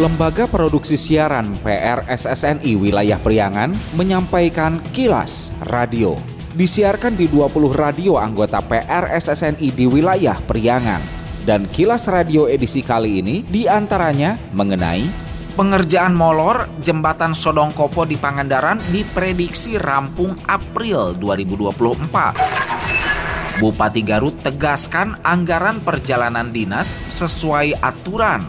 Lembaga Produksi Siaran PRSSNI Wilayah Priangan menyampaikan kilas radio. Disiarkan di 20 radio anggota PRSSNI di wilayah Priangan. Dan kilas radio edisi kali ini di antaranya mengenai pengerjaan molor jembatan Sodongkopo di Pangandaran diprediksi rampung April 2024. Bupati Garut tegaskan anggaran perjalanan dinas sesuai aturan.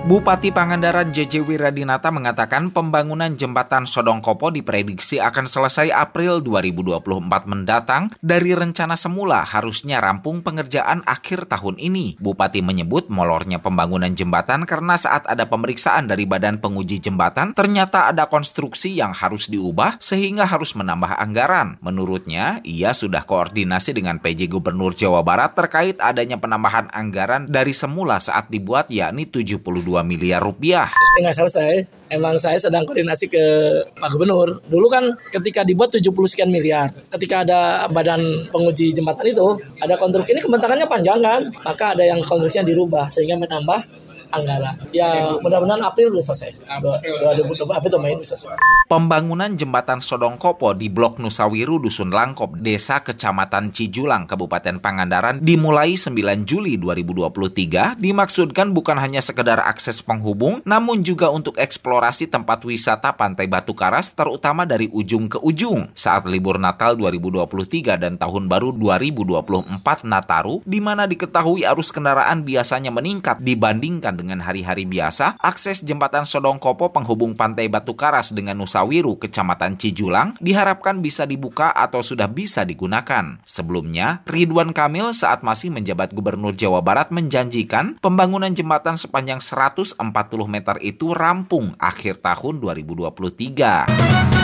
Bupati Pangandaran JJ Wiradinata mengatakan pembangunan jembatan Sodongkopo diprediksi akan selesai April 2024 mendatang dari rencana semula harusnya rampung pengerjaan akhir tahun ini. Bupati menyebut molornya pembangunan jembatan karena saat ada pemeriksaan dari Badan Penguji Jembatan ternyata ada konstruksi yang harus diubah sehingga harus menambah anggaran. Menurutnya, ia sudah koordinasi dengan PJ Gubernur Jawa Barat terkait adanya penambahan anggaran dari semula saat dibuat yakni 72 miliar rupiah. Nggak selesai. Emang saya sedang koordinasi ke Pak Gubernur. Dulu kan ketika dibuat 70 sekian miliar. Ketika ada badan penguji jembatan itu, ada konstruksi ini kebentangannya panjang kan. Maka ada yang konstruksinya dirubah sehingga menambah anggaran. Ya mudah-mudahan April bisa selesai. 2020 April Mei bisa selesai. Pembangunan jembatan Sodongkopo di Blok Nusawiru Dusun Langkop, Desa Kecamatan Cijulang, Kabupaten Pangandaran dimulai 9 Juli 2023 dimaksudkan bukan hanya sekedar akses penghubung, namun juga untuk eksplorasi tempat wisata Pantai Batu Karas terutama dari ujung ke ujung. Saat libur Natal 2023 dan Tahun Baru 2024 Nataru, di mana diketahui arus kendaraan biasanya meningkat dibandingkan dengan hari-hari biasa, akses jembatan Sodongkopo penghubung Pantai Batu Karas dengan Nusawiru, Kecamatan Cijulang, diharapkan bisa dibuka atau sudah bisa digunakan. Sebelumnya, Ridwan Kamil saat masih menjabat Gubernur Jawa Barat menjanjikan pembangunan jembatan sepanjang 140 meter itu rampung akhir tahun 2023.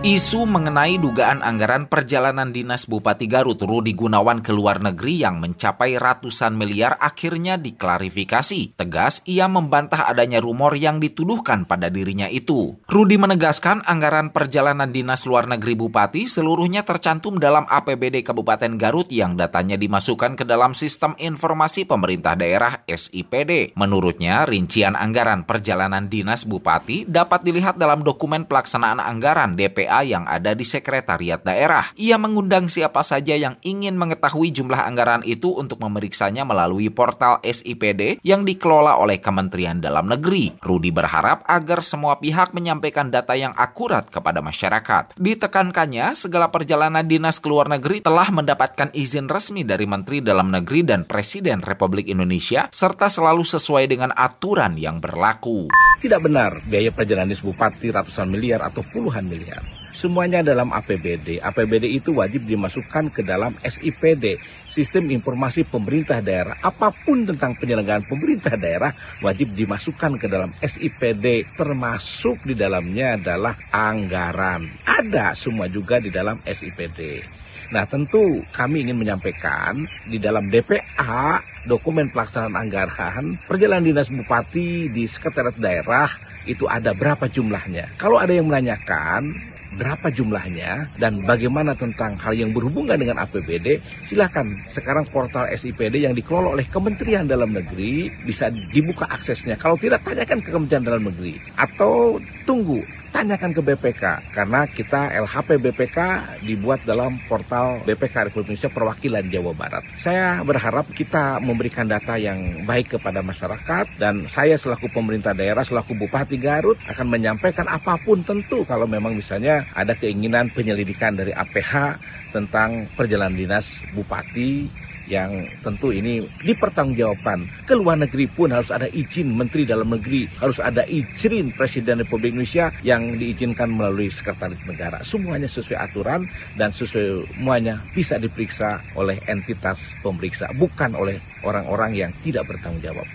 Isu mengenai dugaan anggaran perjalanan dinas Bupati Garut Rudi Gunawan ke luar negeri yang mencapai ratusan miliar akhirnya diklarifikasi. Tegas, ia membantah adanya rumor yang dituduhkan pada dirinya itu. Rudi menegaskan anggaran perjalanan dinas luar negeri Bupati seluruhnya tercantum dalam APBD Kabupaten Garut yang datanya dimasukkan ke dalam Sistem Informasi Pemerintah Daerah SIPD. Menurutnya, rincian anggaran perjalanan dinas Bupati dapat dilihat dalam dokumen pelaksanaan anggaran DPA yang ada di sekretariat daerah. Ia mengundang siapa saja yang ingin mengetahui jumlah anggaran itu untuk memeriksanya melalui portal SIPD yang dikelola oleh Kementerian Dalam Negeri. Rudi berharap agar semua pihak menyampaikan data yang akurat kepada masyarakat. Ditekankannya, segala perjalanan dinas ke luar negeri telah mendapatkan izin resmi dari Menteri Dalam Negeri dan Presiden Republik Indonesia, serta selalu sesuai dengan aturan yang berlaku. Tidak benar biaya perjalanan bupati ratusan miliar atau puluhan miliar. Semuanya dalam APBD. APBD itu wajib dimasukkan ke dalam SIPD, Sistem Informasi Pemerintah Daerah. Apa pun tentang penyelenggaraan pemerintah daerah wajib dimasukkan ke dalam SIPD, termasuk di dalamnya adalah anggaran. Ada semua juga di dalam SIPD. Nah tentu kami ingin menyampaikan di dalam DPA dokumen pelaksanaan anggaran perjalanan dinas bupati di sekretariat daerah itu ada berapa jumlahnya. Kalau ada yang menanyakan berapa jumlahnya dan bagaimana tentang hal yang berhubungan dengan APBD, silakan sekarang portal SIPD yang dikelola oleh Kementerian Dalam Negeri bisa dibuka aksesnya. Kalau tidak tanyakan ke Kementerian Dalam Negeri atau tunggu tanyakan ke BPK karena kita LHP BPK dibuat dalam portal BPK Republik Indonesia Perwakilan Jawa Barat. Saya berharap kita memberikan data yang baik kepada masyarakat dan saya selaku pemerintah daerah selaku Bupati Garut akan menyampaikan apa pun tentu kalau memang misalnya ada keinginan penyelidikan dari APH tentang perjalanan dinas bupati yang tentu ini dipertanggungjawabkan. Ke luar negeri pun harus ada izin Menteri Dalam Negeri, harus ada izin Presiden Republik Indonesia yang diizinkan melalui Sekretaris Negara. Semuanya sesuai aturan dan sesuai semuanya bisa diperiksa oleh entitas pemeriksa, bukan oleh orang-orang yang tidak bertanggung jawab.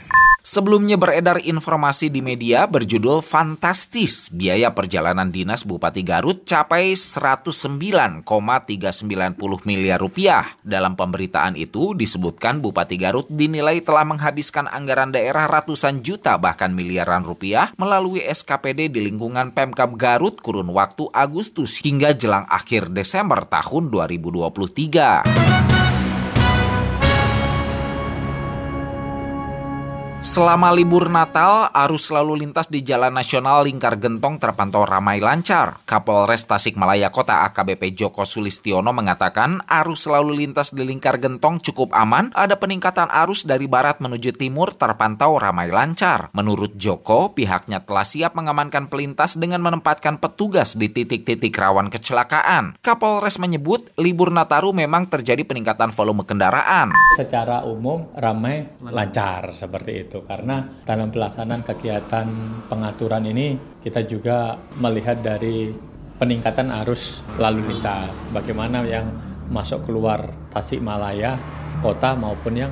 Sebelumnya beredar informasi di media berjudul Fantastis, biaya perjalanan dinas Bupati Garut capai 109,390 miliar rupiah. Dalam pemberitaan itu disebutkan Bupati Garut dinilai telah menghabiskan anggaran daerah ratusan juta bahkan miliaran rupiah melalui SKPD di lingkungan Pemkab Garut kurun waktu Agustus hingga jelang akhir Desember tahun 2023. Selama libur Natal, arus lalu lintas di Jalan Nasional Lingkar Gentong terpantau ramai lancar. Kapolres Tasikmalaya Kota AKBP Joko Sulistiono mengatakan arus lalu lintas di Lingkar Gentong cukup aman, ada peningkatan arus dari barat menuju timur terpantau ramai lancar. Menurut Joko, pihaknya telah siap mengamankan pelintas dengan menempatkan petugas di titik-titik rawan kecelakaan. Kapolres menyebut libur Nataru memang terjadi peningkatan volume kendaraan. Secara umum ramai lancar seperti itu gitu karena dalam pelaksanaan kegiatan pengaturan ini kita juga melihat dari peningkatan arus lalu lintas bagaimana yang masuk keluar Tasikmalaya kota maupun yang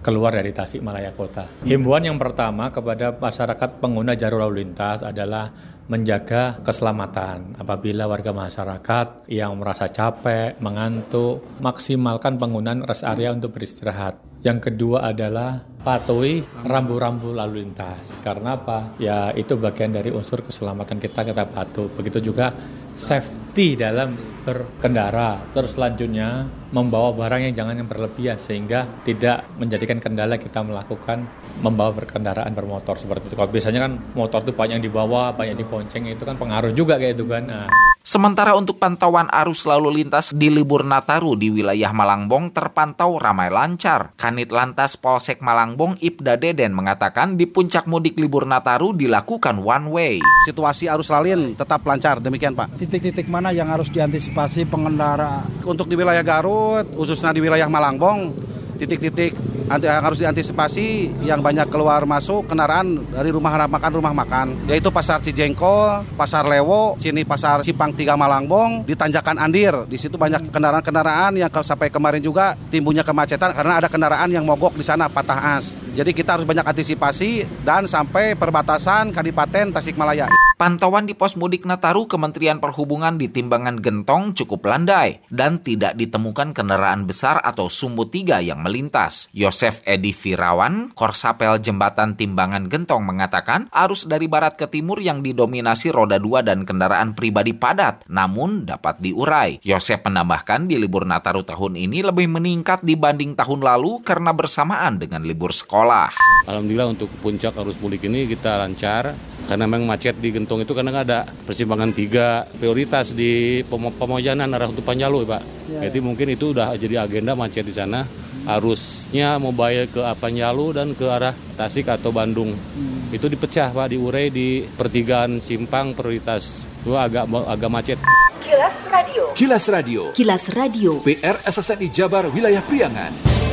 keluar dari Tasikmalaya kota. Himbauan yang pertama kepada masyarakat pengguna jalur lalu lintas adalah menjaga keselamatan. Apabila warga masyarakat yang merasa capek, mengantuk, maksimalkan penggunaan rest area untuk beristirahat. Yang kedua adalah patuhi rambu-rambu lalu lintas. Karena apa? Ya itu bagian dari unsur keselamatan kita kita patuh. Begitu juga safety dalam berkendara. Terus selanjutnya membawa barang yang jangan yang berlebihan sehingga tidak menjadikan kendala kita melakukan membawa berkendaraan bermotor seperti itu. Kalau biasanya kan motor itu banyak dibawa, banyak dibonceng itu kan pengaruh juga kayak itu kan. Nah. Sementara untuk pantauan arus lalu lintas di libur Nataru di wilayah Malangbong terpantau ramai lancar. Kanit Lantas Polsek Malangbong Ibda Deden mengatakan di puncak mudik libur Nataru dilakukan one way. Situasi arus lalin tetap lancar, demikian Pak. Titik-titik mana yang harus diantisipasi pengendara? Untuk di wilayah Garut, khususnya di wilayah Malangbong, titik-titik yang harus diantisipasi yang banyak keluar masuk kendaraan dari rumah makan rumah makan yaitu pasar Cijengkol, pasar Lewo, sini pasar Simpang Tiga Malangbong, di Tanjakan Andir. Di situ banyak kendaraan-kendaraan yang sampai kemarin juga timbulnya kemacetan karena ada kendaraan yang mogok di sana patah as. Jadi kita harus banyak antisipasi dan sampai perbatasan Kadipaten Tasikmalaya. Pantauan di pos mudik Nataru Kementerian Perhubungan di Timbangan Gentong cukup landai dan tidak ditemukan kendaraan besar atau sumbu tiga yang melintas. Yosef Edi Firawan, Korsapel Jembatan Timbangan Gentong mengatakan arus dari barat ke timur yang didominasi roda dua dan kendaraan pribadi padat, namun dapat diurai. Yosef menambahkan di libur Nataru tahun ini lebih meningkat dibanding tahun lalu karena bersamaan dengan libur sekolah. Alhamdulillah untuk puncak arus mudik ini kita lancar karena memang macet di Gentong itu karena ada persimpangan tiga prioritas di Pemojanan arah untuk Panjalu Pak. Ya, Jadi ya. mungkin itu udah jadi agenda macet di sana. Arusnya mau bayar ke Panjalu dan ke arah Tasik atau Bandung. Hmm. Itu dipecah Pak, diurai di pertigaan simpang prioritas. Itu agak agak macet. Kilas Radio. Kilas Radio. Kilas Radio. PR SSNI Jabar Wilayah Priangan.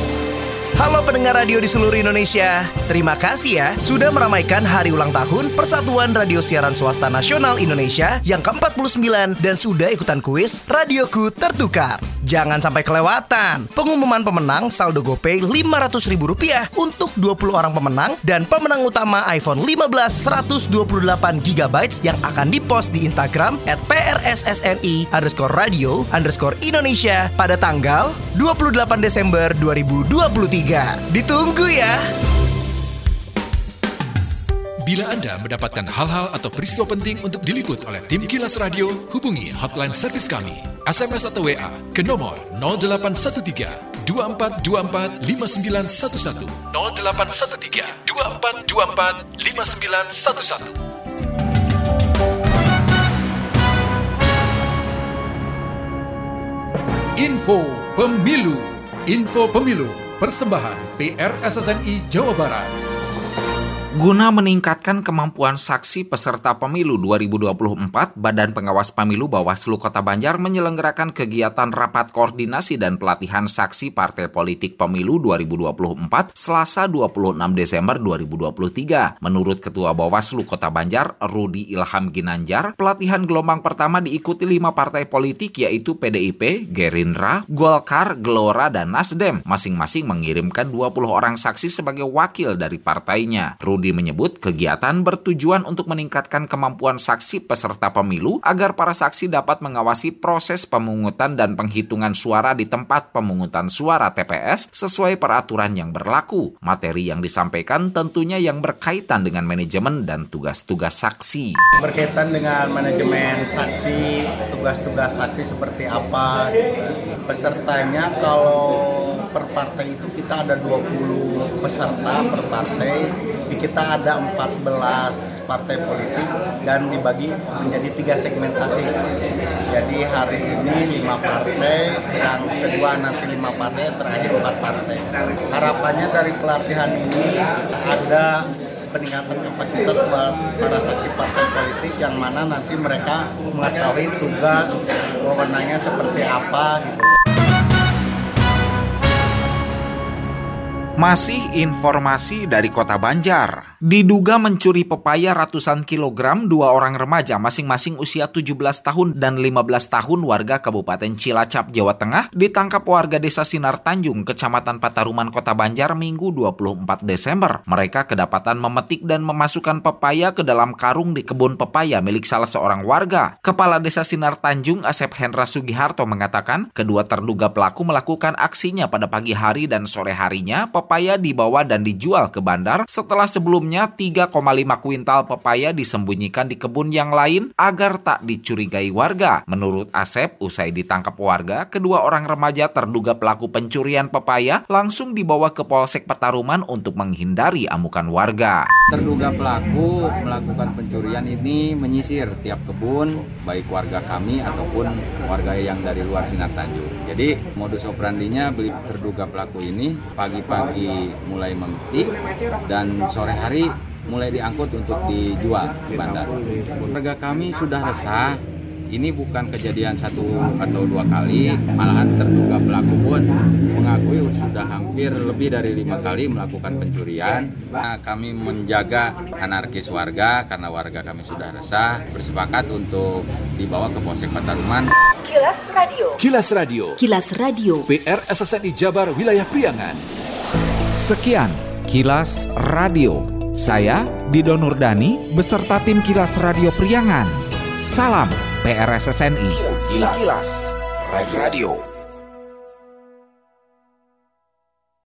Halo pendengar radio di seluruh Indonesia. Terima kasih ya sudah meramaikan hari ulang tahun Persatuan Radio Siaran Swasta Nasional Indonesia yang ke-49 dan sudah ikutan kuis Radioku Tertukar. Jangan sampai kelewatan. Pengumuman pemenang saldo GoPay Rp500.000 untuk 20 orang pemenang dan pemenang utama iPhone 15 128GB yang akan dipost di Instagram at PRSSNI underscore radio underscore Indonesia pada tanggal 28 Desember 2023. Ditunggu ya. Bila Anda mendapatkan hal-hal atau peristiwa penting untuk diliput oleh tim Kilas Radio, hubungi hotline servis kami, SMS atau WA ke nomor 0813 2424 5911 0813 2424 5911 Info Pemilu. Info Pemilu Persembahan PR SSNI Jawa Barat. Guna meningkatkan kemampuan saksi peserta pemilu 2024, Badan Pengawas Pemilu Bawaslu Kota Banjar menyelenggarakan kegiatan rapat koordinasi dan pelatihan saksi partai politik pemilu 2024 Selasa 26 Desember 2023. Menurut Ketua Bawaslu Kota Banjar, Rudi Ilham Ginanjar, pelatihan gelombang pertama diikuti lima partai politik yaitu PDIP, Gerindra, Golkar, Gelora, dan Nasdem. Masing-masing mengirimkan 20 orang saksi sebagai wakil dari partainya. Rudi Budi menyebut kegiatan bertujuan untuk meningkatkan kemampuan saksi peserta pemilu agar para saksi dapat mengawasi proses pemungutan dan penghitungan suara di tempat pemungutan suara TPS sesuai peraturan yang berlaku. Materi yang disampaikan tentunya yang berkaitan dengan manajemen dan tugas-tugas saksi. Berkaitan dengan manajemen saksi, tugas-tugas saksi seperti apa, pesertanya kalau per partai itu kita ada 20 peserta per partai di kita ada 14 partai politik dan dibagi menjadi tiga segmentasi. Jadi hari ini lima partai, yang kedua nanti lima partai, terakhir empat partai. Harapannya dari pelatihan ini ada peningkatan kapasitas buat para saksi partai politik yang mana nanti mereka mengetahui tugas wewenangnya seperti apa gitu. Masih informasi dari kota Banjar. Diduga mencuri pepaya ratusan kilogram dua orang remaja masing-masing usia 17 tahun dan 15 tahun warga Kabupaten Cilacap, Jawa Tengah ditangkap warga desa Sinar Tanjung, Kecamatan Pataruman, Kota Banjar Minggu 24 Desember. Mereka kedapatan memetik dan memasukkan pepaya ke dalam karung di kebun pepaya milik salah seorang warga. Kepala Desa Sinar Tanjung, Asep Hendra Sugiharto mengatakan, kedua terduga pelaku melakukan aksinya pada pagi hari dan sore harinya pepaya dibawa dan dijual ke bandar setelah sebelumnya 3,5 kuintal pepaya disembunyikan di kebun yang lain agar tak dicurigai warga. Menurut Asep, usai ditangkap warga, kedua orang remaja terduga pelaku pencurian pepaya langsung dibawa ke Polsek Petaruman untuk menghindari amukan warga. Terduga pelaku melakukan pencurian ini menyisir tiap kebun, baik warga kami ataupun warga yang dari luar Sinar Tanjung. Jadi modus operandinya beli terduga pelaku ini pagi-pagi pagi mulai memetik dan sore hari mulai diangkut untuk dijual di bandar. Warga kami sudah resah, ini bukan kejadian satu atau dua kali, malahan terduga pelaku pun mengakui sudah hampir lebih dari lima kali melakukan pencurian. Nah, kami menjaga anarkis warga karena warga kami sudah resah, bersepakat untuk dibawa ke Polsek Pataruman. Kilas Radio. Kilas Radio. Kilas Radio. PR SSNI Jabar Wilayah Priangan. Sekian Kilas Radio. Saya Dido Nurdani beserta tim Kilas Radio Priangan. Salam PRSSNI. Kilas, Kilas. Radio.